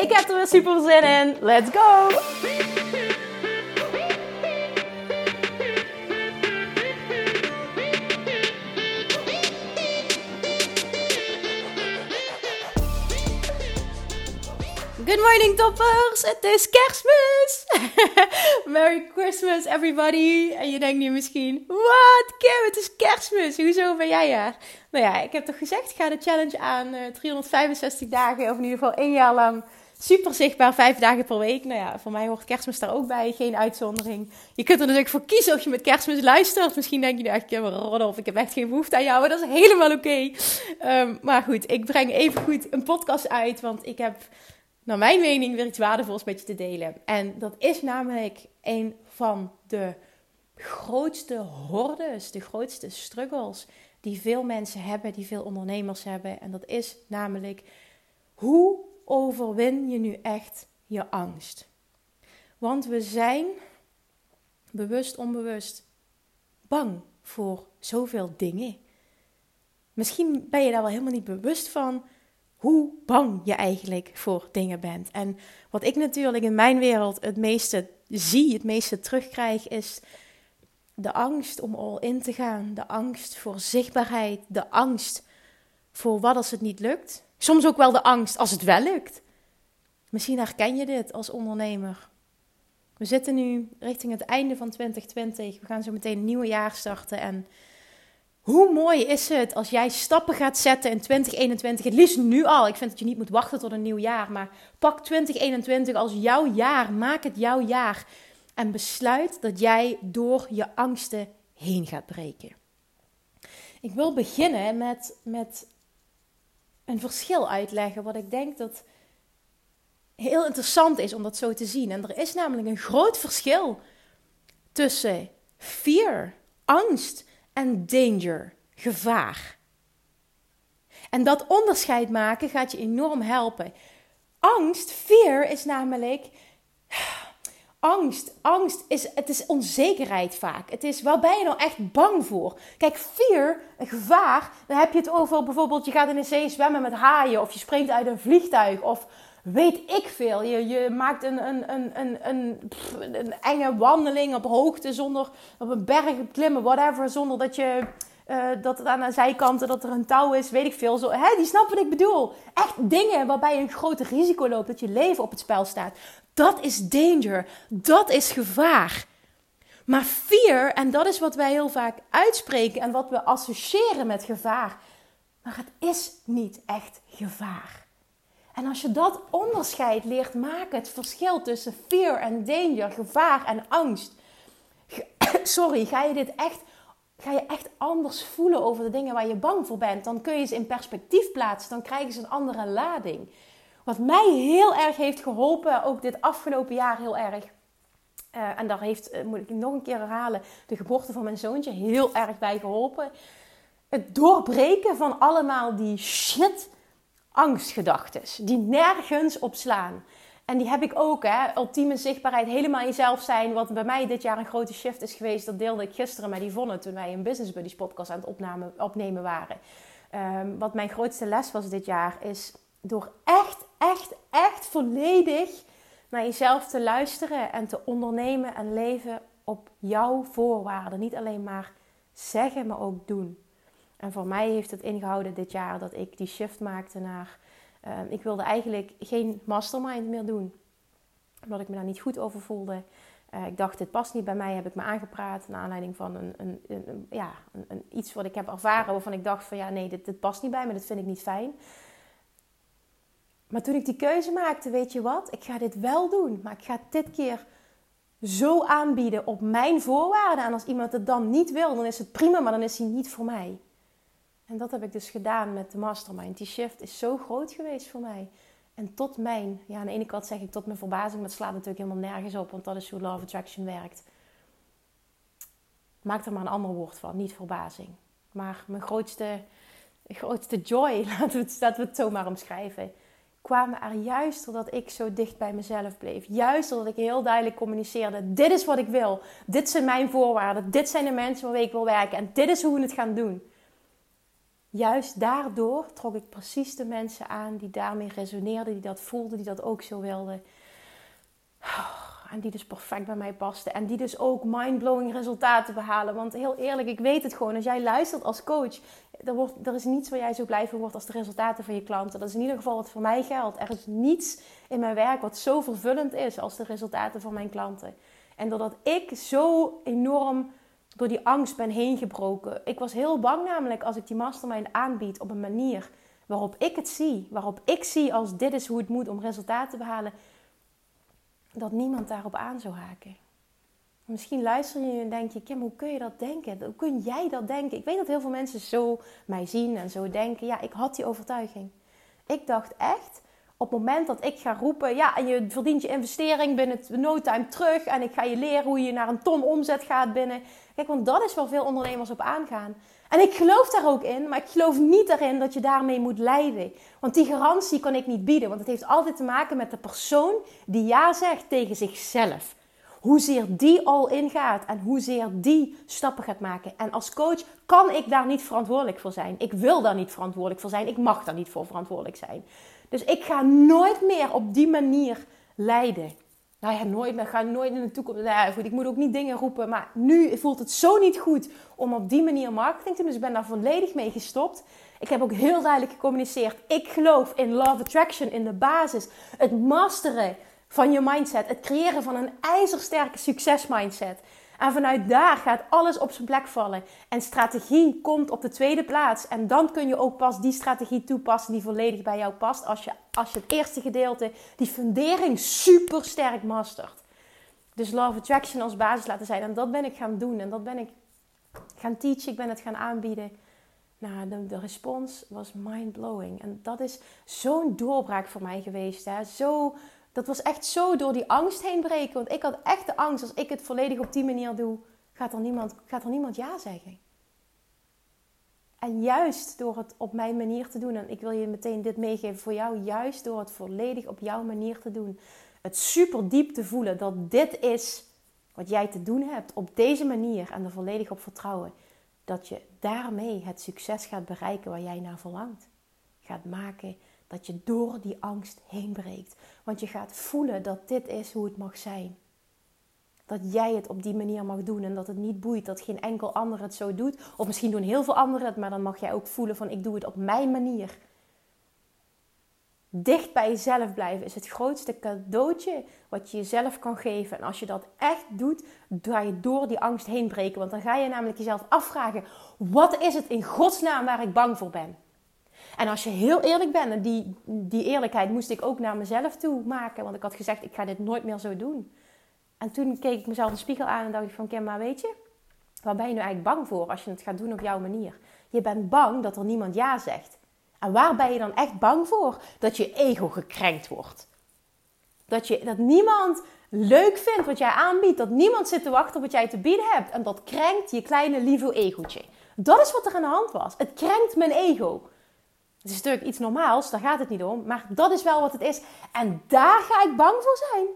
Ik heb er weer super zin in. Let's go! Good morning toppers! Het is kerstmis! Merry Christmas everybody! En je denkt nu misschien, wat Kim, het is kerstmis! Hoezo ben jij er? Nou ja, ik heb toch gezegd, ik ga de challenge aan uh, 365 dagen, of in ieder geval één jaar lang super zichtbaar, vijf dagen per week. Nou ja, voor mij hoort kerstmis daar ook bij, geen uitzondering. Je kunt er natuurlijk voor kiezen of je met kerstmis luistert. Misschien denk je nu echt, of ik heb echt geen behoefte aan jou, maar dat is helemaal oké. Um, maar goed, ik breng even goed een podcast uit, want ik heb, naar mijn mening, weer iets waardevols met je te delen. En dat is namelijk een van de grootste hordes, de grootste struggles die veel mensen hebben, die veel ondernemers hebben. En dat is namelijk hoe overwin je nu echt je angst? Want we zijn bewust, onbewust bang voor zoveel dingen. Misschien ben je daar wel helemaal niet bewust van hoe bang je eigenlijk voor dingen bent. En wat ik natuurlijk in mijn wereld het meeste zie, het meeste terugkrijg, is de angst om al in te gaan. De angst voor zichtbaarheid. De angst voor wat als het niet lukt. Soms ook wel de angst als het wel lukt. Misschien herken je dit als ondernemer. We zitten nu richting het einde van 2020. We gaan zo meteen een nieuwe jaar starten. En hoe mooi is het als jij stappen gaat zetten in 2021? Het liefst nu al. Ik vind dat je niet moet wachten tot een nieuw jaar. Maar pak 2021 als jouw jaar. Maak het jouw jaar. En besluit dat jij door je angsten heen gaat breken. Ik wil beginnen met, met een verschil uitleggen. Wat ik denk dat heel interessant is om dat zo te zien. En er is namelijk een groot verschil tussen fear, angst en danger, gevaar. En dat onderscheid maken gaat je enorm helpen. Angst, fear is namelijk angst. Angst is, het is onzekerheid vaak. Het is, waar ben je nou echt bang voor? Kijk, fear, gevaar, dan heb je het over bijvoorbeeld, je gaat in de zee zwemmen met haaien, of je springt uit een vliegtuig, of weet ik veel. Je, je maakt een, een, een, een, een, een enge wandeling op hoogte zonder op een berg klimmen, whatever, zonder dat je. Uh, dat het aan de zijkanten dat er een touw is, weet ik veel. Zo, hè, die snappen wat ik bedoel. Echt dingen waarbij je een groot risico loopt dat je leven op het spel staat. Dat is danger. Dat is gevaar. Maar fear, en dat is wat wij heel vaak uitspreken en wat we associëren met gevaar. Maar het is niet echt gevaar. En als je dat onderscheid leert maken, het verschil tussen fear en danger, gevaar en angst. Sorry, ga je dit echt, ga je echt anders voelen over de dingen waar je bang voor bent? Dan kun je ze in perspectief plaatsen, dan krijgen ze een andere lading. Wat mij heel erg heeft geholpen, ook dit afgelopen jaar heel erg. Uh, en daar heeft, uh, moet ik nog een keer herhalen, de geboorte van mijn zoontje heel erg bij geholpen. Het doorbreken van allemaal die shit angstgedachten die nergens op slaan. En die heb ik ook, hè. Ultieme zichtbaarheid, helemaal jezelf zijn. Wat bij mij dit jaar een grote shift is geweest. Dat deelde ik gisteren met Yvonne toen wij een Business Buddies podcast aan het opnemen, opnemen waren. Um, wat mijn grootste les was dit jaar is door echt, echt, echt volledig naar jezelf te luisteren en te ondernemen en leven op jouw voorwaarden. Niet alleen maar zeggen, maar ook doen. En voor mij heeft het ingehouden dit jaar dat ik die shift maakte naar. Uh, ik wilde eigenlijk geen mastermind meer doen. Omdat ik me daar niet goed over voelde. Uh, ik dacht, dit past niet bij mij, heb ik me aangepraat. Naar aanleiding van een, een, ja, een, iets wat ik heb ervaren. Waarvan ik dacht van ja, nee, dit, dit past niet bij me, dit vind ik niet fijn. Maar toen ik die keuze maakte, weet je wat? Ik ga dit wel doen. Maar ik ga dit keer zo aanbieden op mijn voorwaarden. En als iemand het dan niet wil, dan is het prima, maar dan is hij niet voor mij. En dat heb ik dus gedaan met de mastermind. Die shift is zo groot geweest voor mij. En tot mijn, ja, aan de ene kant zeg ik tot mijn verbazing, maar het slaat natuurlijk helemaal nergens op, want dat is hoe Love Attraction werkt. Maak er maar een ander woord van, niet verbazing. Maar mijn grootste, grootste joy, laten we, het, laten we het zo maar omschrijven, kwamen er juist doordat ik zo dicht bij mezelf bleef. Juist doordat ik heel duidelijk communiceerde: dit is wat ik wil, dit zijn mijn voorwaarden, dit zijn de mensen waarmee ik wil werken en dit is hoe we het gaan doen. Juist daardoor trok ik precies de mensen aan die daarmee resoneerden, die dat voelden, die dat ook zo wilden. En die dus perfect bij mij pasten. En die dus ook mindblowing resultaten behalen. Want heel eerlijk, ik weet het gewoon. Als jij luistert als coach, er, wordt, er is niets waar jij zo blij van wordt als de resultaten van je klanten. Dat is in ieder geval wat voor mij geldt. Er is niets in mijn werk wat zo vervullend is als de resultaten van mijn klanten. En doordat ik zo enorm door die angst ben heen gebroken. Ik was heel bang namelijk als ik die mastermind aanbied op een manier waarop ik het zie. Waarop ik zie als dit is hoe het moet om resultaten te behalen dat niemand daarop aan zou haken. Misschien luister je en denk je, Kim, hoe kun je dat denken? Hoe kun jij dat denken? Ik weet dat heel veel mensen zo mij zien en zo denken. Ja, ik had die overtuiging. Ik dacht echt, op het moment dat ik ga roepen, ja, en je verdient je investering binnen no time terug en ik ga je leren hoe je naar een ton omzet gaat binnen. Kijk, want dat is waar veel ondernemers op aangaan. En ik geloof daar ook in, maar ik geloof niet erin dat je daarmee moet leiden. Want die garantie kan ik niet bieden, want het heeft altijd te maken met de persoon die ja zegt tegen zichzelf. Hoezeer die al ingaat en hoezeer die stappen gaat maken. En als coach kan ik daar niet verantwoordelijk voor zijn. Ik wil daar niet verantwoordelijk voor zijn. Ik mag daar niet voor verantwoordelijk zijn. Dus ik ga nooit meer op die manier leiden. Nou ja, nooit meer. Ga nooit in de toekomst. Nou ja, goed, ik moet ook niet dingen roepen. Maar nu voelt het zo niet goed om op die manier marketing te doen. Dus ik ben daar volledig mee gestopt. Ik heb ook heel duidelijk gecommuniceerd. Ik geloof in love attraction, in de basis. Het masteren van je mindset. Het creëren van een ijzersterke succesmindset. En vanuit daar gaat alles op zijn plek vallen. En strategie komt op de tweede plaats. En dan kun je ook pas die strategie toepassen die volledig bij jou past. Als je, als je het eerste gedeelte, die fundering, super sterk mastert. Dus Love Attraction als basis laten zijn. En dat ben ik gaan doen. En dat ben ik gaan teachen. Ik ben het gaan aanbieden. Nou, de, de respons was mind-blowing. En dat is zo'n doorbraak voor mij geweest. Hè? Zo dat was echt zo door die angst heen breken. Want ik had echt de angst, als ik het volledig op die manier doe, gaat er niemand, gaat er niemand ja zeggen. En juist door het op mijn manier te doen, en ik wil je meteen dit meegeven voor jou, juist door het volledig op jouw manier te doen, het super diep te voelen dat dit is wat jij te doen hebt op deze manier en er volledig op vertrouwen, dat je daarmee het succes gaat bereiken waar jij naar verlangt. Gaat maken dat je door die angst heen breekt. Want je gaat voelen dat dit is hoe het mag zijn. Dat jij het op die manier mag doen en dat het niet boeit dat geen enkel ander het zo doet. Of misschien doen heel veel anderen het, maar dan mag jij ook voelen van ik doe het op mijn manier. Dicht bij jezelf blijven is het grootste cadeautje wat je jezelf kan geven. En als je dat echt doet, ga je door die angst heen breken. Want dan ga je namelijk jezelf afvragen: wat is het in godsnaam waar ik bang voor ben? En als je heel eerlijk bent, en die, die eerlijkheid moest ik ook naar mezelf toe maken. Want ik had gezegd, ik ga dit nooit meer zo doen. En toen keek ik mezelf de spiegel aan en dacht ik van, Kim, maar weet je... Waar ben je nu eigenlijk bang voor als je het gaat doen op jouw manier? Je bent bang dat er niemand ja zegt. En waar ben je dan echt bang voor? Dat je ego gekrenkt wordt. Dat, je, dat niemand leuk vindt wat jij aanbiedt. Dat niemand zit te wachten op wat jij te bieden hebt. En dat krenkt je kleine lieve egootje. Dat is wat er aan de hand was. Het krenkt mijn ego. Het is natuurlijk iets normaals, daar gaat het niet om. Maar dat is wel wat het is. En daar ga ik bang voor zijn.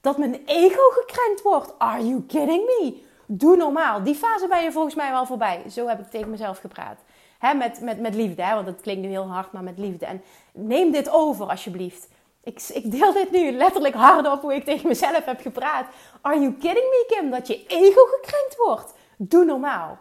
Dat mijn ego gekrenkt wordt. Are you kidding me? Doe normaal. Die fase ben je volgens mij wel voorbij. Zo heb ik tegen mezelf gepraat. He, met, met, met liefde, hè? want het klinkt nu heel hard, maar met liefde. En neem dit over alsjeblieft. Ik, ik deel dit nu letterlijk hardop hoe ik tegen mezelf heb gepraat. Are you kidding me, Kim? Dat je ego gekrenkt wordt. Doe normaal.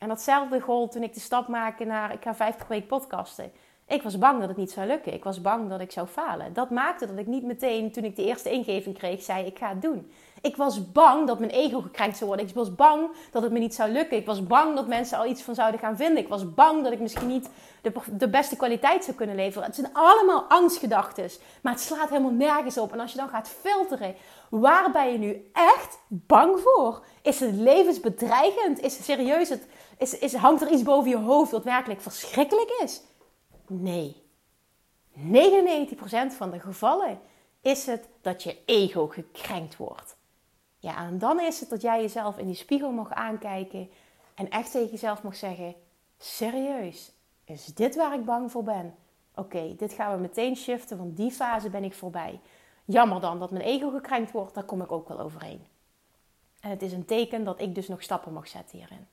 En datzelfde gold toen ik de stap maakte naar ik ga vijf per week podcasten. Ik was bang dat het niet zou lukken. Ik was bang dat ik zou falen. Dat maakte dat ik niet meteen, toen ik de eerste ingeving kreeg, zei ik ga het doen. Ik was bang dat mijn ego gekrenkt zou worden. Ik was bang dat het me niet zou lukken. Ik was bang dat mensen al iets van zouden gaan vinden. Ik was bang dat ik misschien niet de, de beste kwaliteit zou kunnen leveren. Het zijn allemaal angstgedachten. Maar het slaat helemaal nergens op. En als je dan gaat filteren, waar ben je nu echt bang voor? Is het levensbedreigend? Is het serieus het is, is, hangt er iets boven je hoofd wat werkelijk verschrikkelijk is? Nee. 99% van de gevallen is het dat je ego gekrenkt wordt. Ja, en dan is het dat jij jezelf in die spiegel mag aankijken en echt tegen jezelf mag zeggen: serieus, is dit waar ik bang voor ben? Oké, dit gaan we meteen shiften, want die fase ben ik voorbij. Jammer dan dat mijn ego gekrenkt wordt, daar kom ik ook wel overheen. En het is een teken dat ik dus nog stappen mag zetten hierin.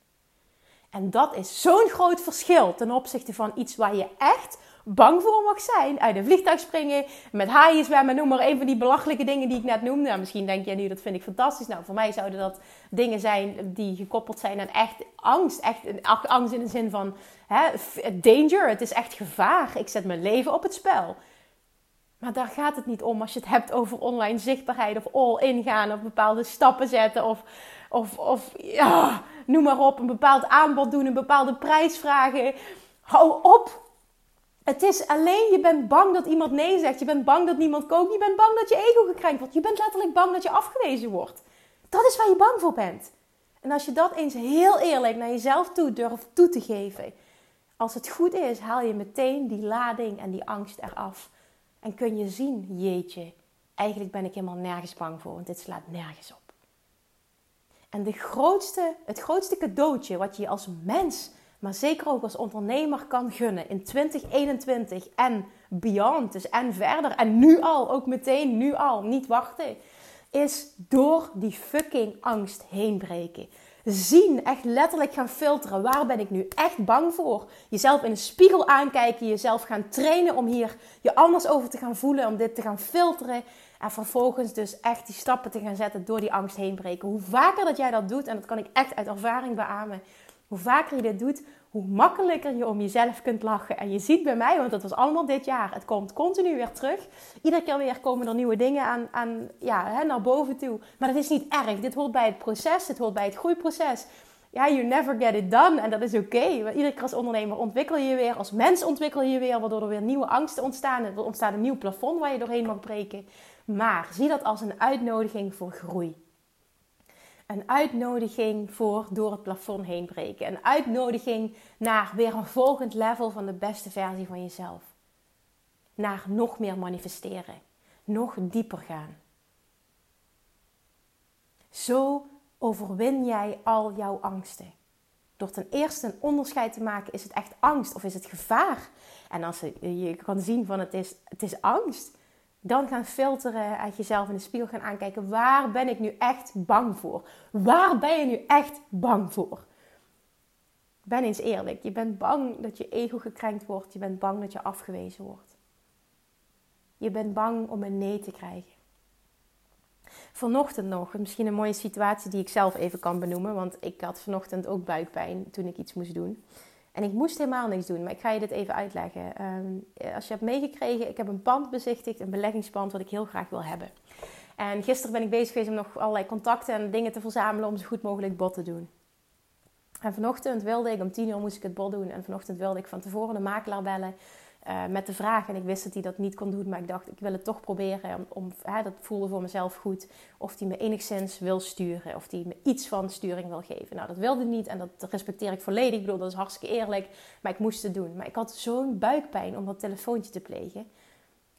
En dat is zo'n groot verschil ten opzichte van iets waar je echt bang voor mag zijn. Uit een vliegtuig springen, met haaien zwemmen, noem maar een van die belachelijke dingen die ik net noemde. Nou, misschien denk jij nu, dat vind ik fantastisch. Nou, voor mij zouden dat dingen zijn die gekoppeld zijn aan echt angst. Echt angst in de zin van hè, danger, het is echt gevaar. Ik zet mijn leven op het spel. Maar daar gaat het niet om als je het hebt over online zichtbaarheid of all-in gaan of bepaalde stappen zetten of, of, of ja, noem maar op, een bepaald aanbod doen, een bepaalde prijs vragen. Hou op! Het is alleen, je bent bang dat iemand nee zegt. Je bent bang dat niemand koopt. Je bent bang dat je ego gekrenkt wordt. Je bent letterlijk bang dat je afgewezen wordt. Dat is waar je bang voor bent. En als je dat eens heel eerlijk naar jezelf toe durft toe te geven. Als het goed is, haal je meteen die lading en die angst eraf. En kun je zien, jeetje, eigenlijk ben ik helemaal nergens bang voor, want dit slaat nergens op. En de grootste, het grootste cadeautje wat je als mens, maar zeker ook als ondernemer kan gunnen in 2021 en beyond, dus en verder en nu al, ook meteen nu al, niet wachten, is door die fucking angst heen breken zien, echt letterlijk gaan filteren. Waar ben ik nu echt bang voor? Jezelf in de spiegel aankijken, jezelf gaan trainen om hier je anders over te gaan voelen, om dit te gaan filteren. En vervolgens dus echt die stappen te gaan zetten door die angst heen breken. Hoe vaker dat jij dat doet, en dat kan ik echt uit ervaring beamen, hoe vaker je dit doet, hoe makkelijker je om jezelf kunt lachen. En je ziet bij mij, want dat was allemaal dit jaar, het komt continu weer terug. Iedere keer weer komen er nieuwe dingen aan, aan ja, hè, naar boven toe. Maar dat is niet erg. Dit hoort bij het proces, dit hoort bij het groeiproces. Ja, you never get it done. En dat is oké. Iedere keer als ondernemer ontwikkel je weer, als mens ontwikkel je weer, waardoor er weer nieuwe angsten ontstaan. Er ontstaat een nieuw plafond waar je doorheen mag breken. Maar zie dat als een uitnodiging voor groei. Een uitnodiging voor door het plafond heen breken. Een uitnodiging naar weer een volgend level van de beste versie van jezelf. Naar nog meer manifesteren. Nog dieper gaan. Zo overwin jij al jouw angsten. Door ten eerste een onderscheid te maken, is het echt angst of is het gevaar? En als je kan zien van het is, het is angst, dan gaan filteren, uit jezelf in de spiegel gaan aankijken. Waar ben ik nu echt bang voor? Waar ben je nu echt bang voor? Ben eens eerlijk. Je bent bang dat je ego gekrenkt wordt. Je bent bang dat je afgewezen wordt. Je bent bang om een nee te krijgen. Vanochtend nog, misschien een mooie situatie die ik zelf even kan benoemen. Want ik had vanochtend ook buikpijn toen ik iets moest doen. En ik moest helemaal niks doen, maar ik ga je dit even uitleggen. Ehm, als je hebt meegekregen, ik heb een pand bezichtigd, een beleggingspand wat ik heel graag wil hebben. En gisteren ben ik bezig geweest om nog allerlei contacten en dingen te verzamelen om zo goed mogelijk bod te doen. En vanochtend wilde ik, om tien uur moest ik het bod doen. En vanochtend wilde ik van tevoren de makelaar bellen. Eh, met de vraag. En ik wist dat hij dat niet kon doen, maar ik dacht, ik wil het toch proberen. Om, hè, dat voelde voor mezelf goed. Of hij me enigszins wil sturen. Of hij me iets van sturing wil geven. Nou, dat wilde niet en dat respecteer ik volledig. Ik bedoel, dat is hartstikke eerlijk. Maar ik moest het doen. Maar ik had zo'n buikpijn om dat telefoontje te plegen.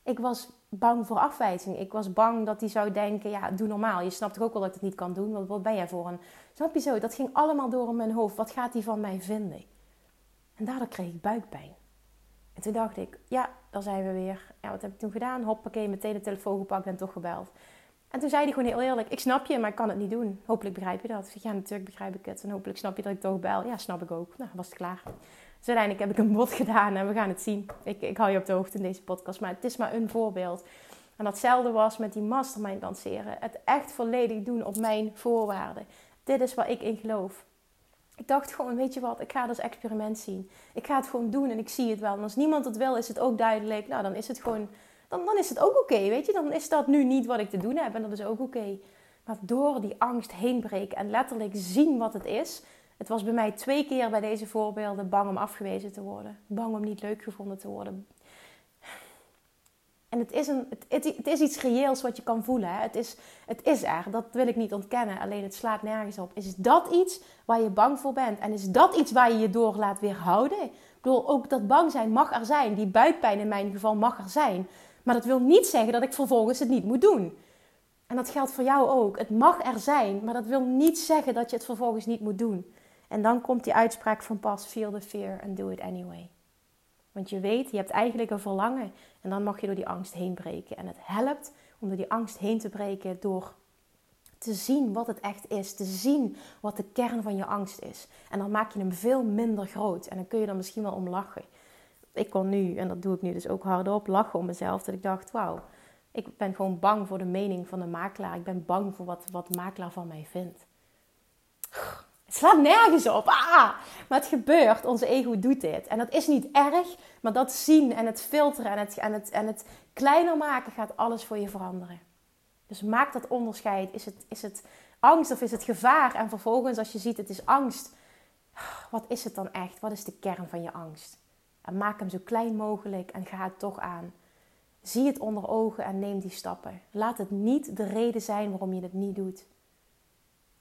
Ik was bang voor afwijzing. Ik was bang dat hij zou denken, ja, doe normaal. Je snapt toch ook wel dat ik het niet kan doen? Want wat ben jij voor een... Snap je zo? Dat ging allemaal door in mijn hoofd. Wat gaat hij van mij vinden? En daardoor kreeg ik buikpijn. En toen dacht ik, ja, daar zijn we weer. Ja, wat heb ik toen gedaan? Hoppakee, meteen de telefoon gepakt en toch gebeld. En toen zei hij gewoon heel eerlijk, ik snap je, maar ik kan het niet doen. Hopelijk begrijp je dat. Ik zeg, ja, natuurlijk begrijp ik het. En hopelijk snap je dat ik toch bel. Ja, snap ik ook. Nou, was het klaar. Dus uiteindelijk heb ik een bod gedaan en we gaan het zien. Ik, ik hou je op de hoogte in deze podcast, maar het is maar een voorbeeld. En datzelfde was met die mastermind lanceren. Het echt volledig doen op mijn voorwaarden. Dit is waar ik in geloof. Ik dacht gewoon, weet je wat, ik ga dat experiment zien. Ik ga het gewoon doen en ik zie het wel. En als niemand het wil, is het ook duidelijk. Nou, dan is het gewoon, dan, dan is het ook oké, weet je. Dan is dat nu niet wat ik te doen heb en dat is ook oké. Maar door die angst heen breken en letterlijk zien wat het is. Het was bij mij twee keer bij deze voorbeelden bang om afgewezen te worden. Bang om niet leuk gevonden te worden. En het is, een, het, het, is iets reëels wat je kan voelen. Hè? Het, is, het is er, dat wil ik niet ontkennen. Alleen het slaat nergens op. Is dat iets waar je bang voor bent? En is dat iets waar je je door laat weerhouden? Ik bedoel, ook dat bang zijn mag er zijn. Die buikpijn in mijn geval mag er zijn. Maar dat wil niet zeggen dat ik vervolgens het niet moet doen. En dat geldt voor jou ook. Het mag er zijn, maar dat wil niet zeggen dat je het vervolgens niet moet doen. En dan komt die uitspraak van pas: feel the fear and do it anyway. Want je weet, je hebt eigenlijk een verlangen. En dan mag je door die angst heen breken. En het helpt om door die angst heen te breken door te zien wat het echt is. Te zien wat de kern van je angst is. En dan maak je hem veel minder groot. En dan kun je er misschien wel om lachen. Ik kon nu, en dat doe ik nu dus ook hardop, lachen om mezelf. Dat ik dacht, wauw, ik ben gewoon bang voor de mening van de makelaar. Ik ben bang voor wat, wat de makelaar van mij vindt. Het slaat nergens op. Ah! Maar het gebeurt. Onze ego doet dit. En dat is niet erg. Maar dat zien en het filteren en het, en het, en het kleiner maken gaat alles voor je veranderen. Dus maak dat onderscheid. Is het, is het angst of is het gevaar? En vervolgens als je ziet het is angst. Wat is het dan echt? Wat is de kern van je angst? En maak hem zo klein mogelijk en ga het toch aan. Zie het onder ogen en neem die stappen. Laat het niet de reden zijn waarom je het niet doet.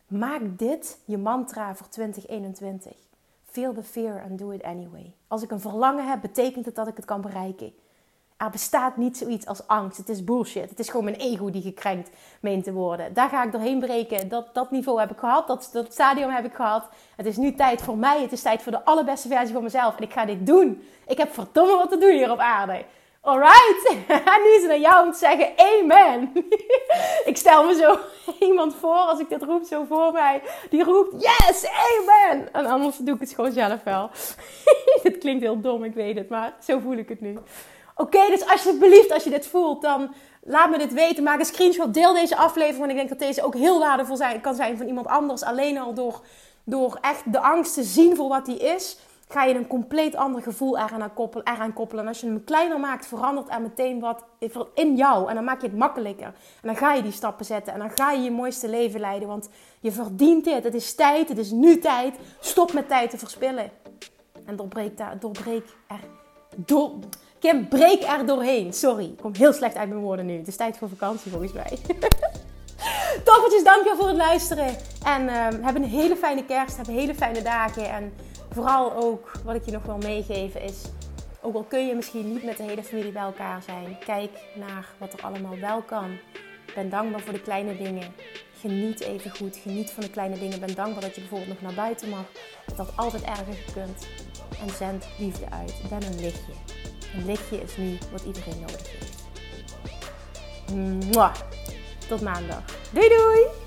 Maak dit je mantra voor 2021. Feel the fear and do it anyway. Als ik een verlangen heb, betekent het dat ik het kan bereiken. Er bestaat niet zoiets als angst. Het is bullshit. Het is gewoon mijn ego die gekrenkt meent te worden. Daar ga ik doorheen breken. Dat, dat niveau heb ik gehad. Dat, dat stadium heb ik gehad. Het is nu tijd voor mij. Het is tijd voor de allerbeste versie van mezelf. En ik ga dit doen. Ik heb verdomme wat te doen hier op aarde. Alright? En nu is het aan jou om te zeggen amen. ik stel me zo iemand voor, als ik dit roep, zo voor mij. Die roept yes, amen. En anders doe ik het gewoon zelf wel. dit klinkt heel dom, ik weet het. Maar zo voel ik het nu. Oké, dus alsjeblieft, als je dit voelt, dan laat me dit weten. Maak een screenshot, deel deze aflevering. Want ik denk dat deze ook heel waardevol zijn, kan zijn van iemand anders. Alleen al door, door echt de angst te zien voor wat die is ga je een compleet ander gevoel eraan koppelen, eraan koppelen. En als je hem kleiner maakt, verandert er meteen wat in jou. En dan maak je het makkelijker. En dan ga je die stappen zetten. En dan ga je je mooiste leven leiden. Want je verdient dit. Het is tijd. Het is nu tijd. Stop met tijd te verspillen. En doorbreek, daar, doorbreek er... Door, Kim, breek er doorheen. Sorry, ik kom heel slecht uit mijn woorden nu. Het is tijd voor vakantie volgens mij. Toffertjes, dankjewel voor het luisteren. En uh, heb een hele fijne kerst. Heb hele fijne dagen. En vooral ook, wat ik je nog wil meegeven is, ook al kun je misschien niet met de hele familie bij elkaar zijn, kijk naar wat er allemaal wel kan. Ben dankbaar voor de kleine dingen. Geniet even goed. Geniet van de kleine dingen. Ben dankbaar dat je bijvoorbeeld nog naar buiten mag. Dat altijd erger gekund. En zend liefde uit. Ben een lichtje. Een lichtje is nu wat iedereen nodig heeft. Tot maandag. Doei doei!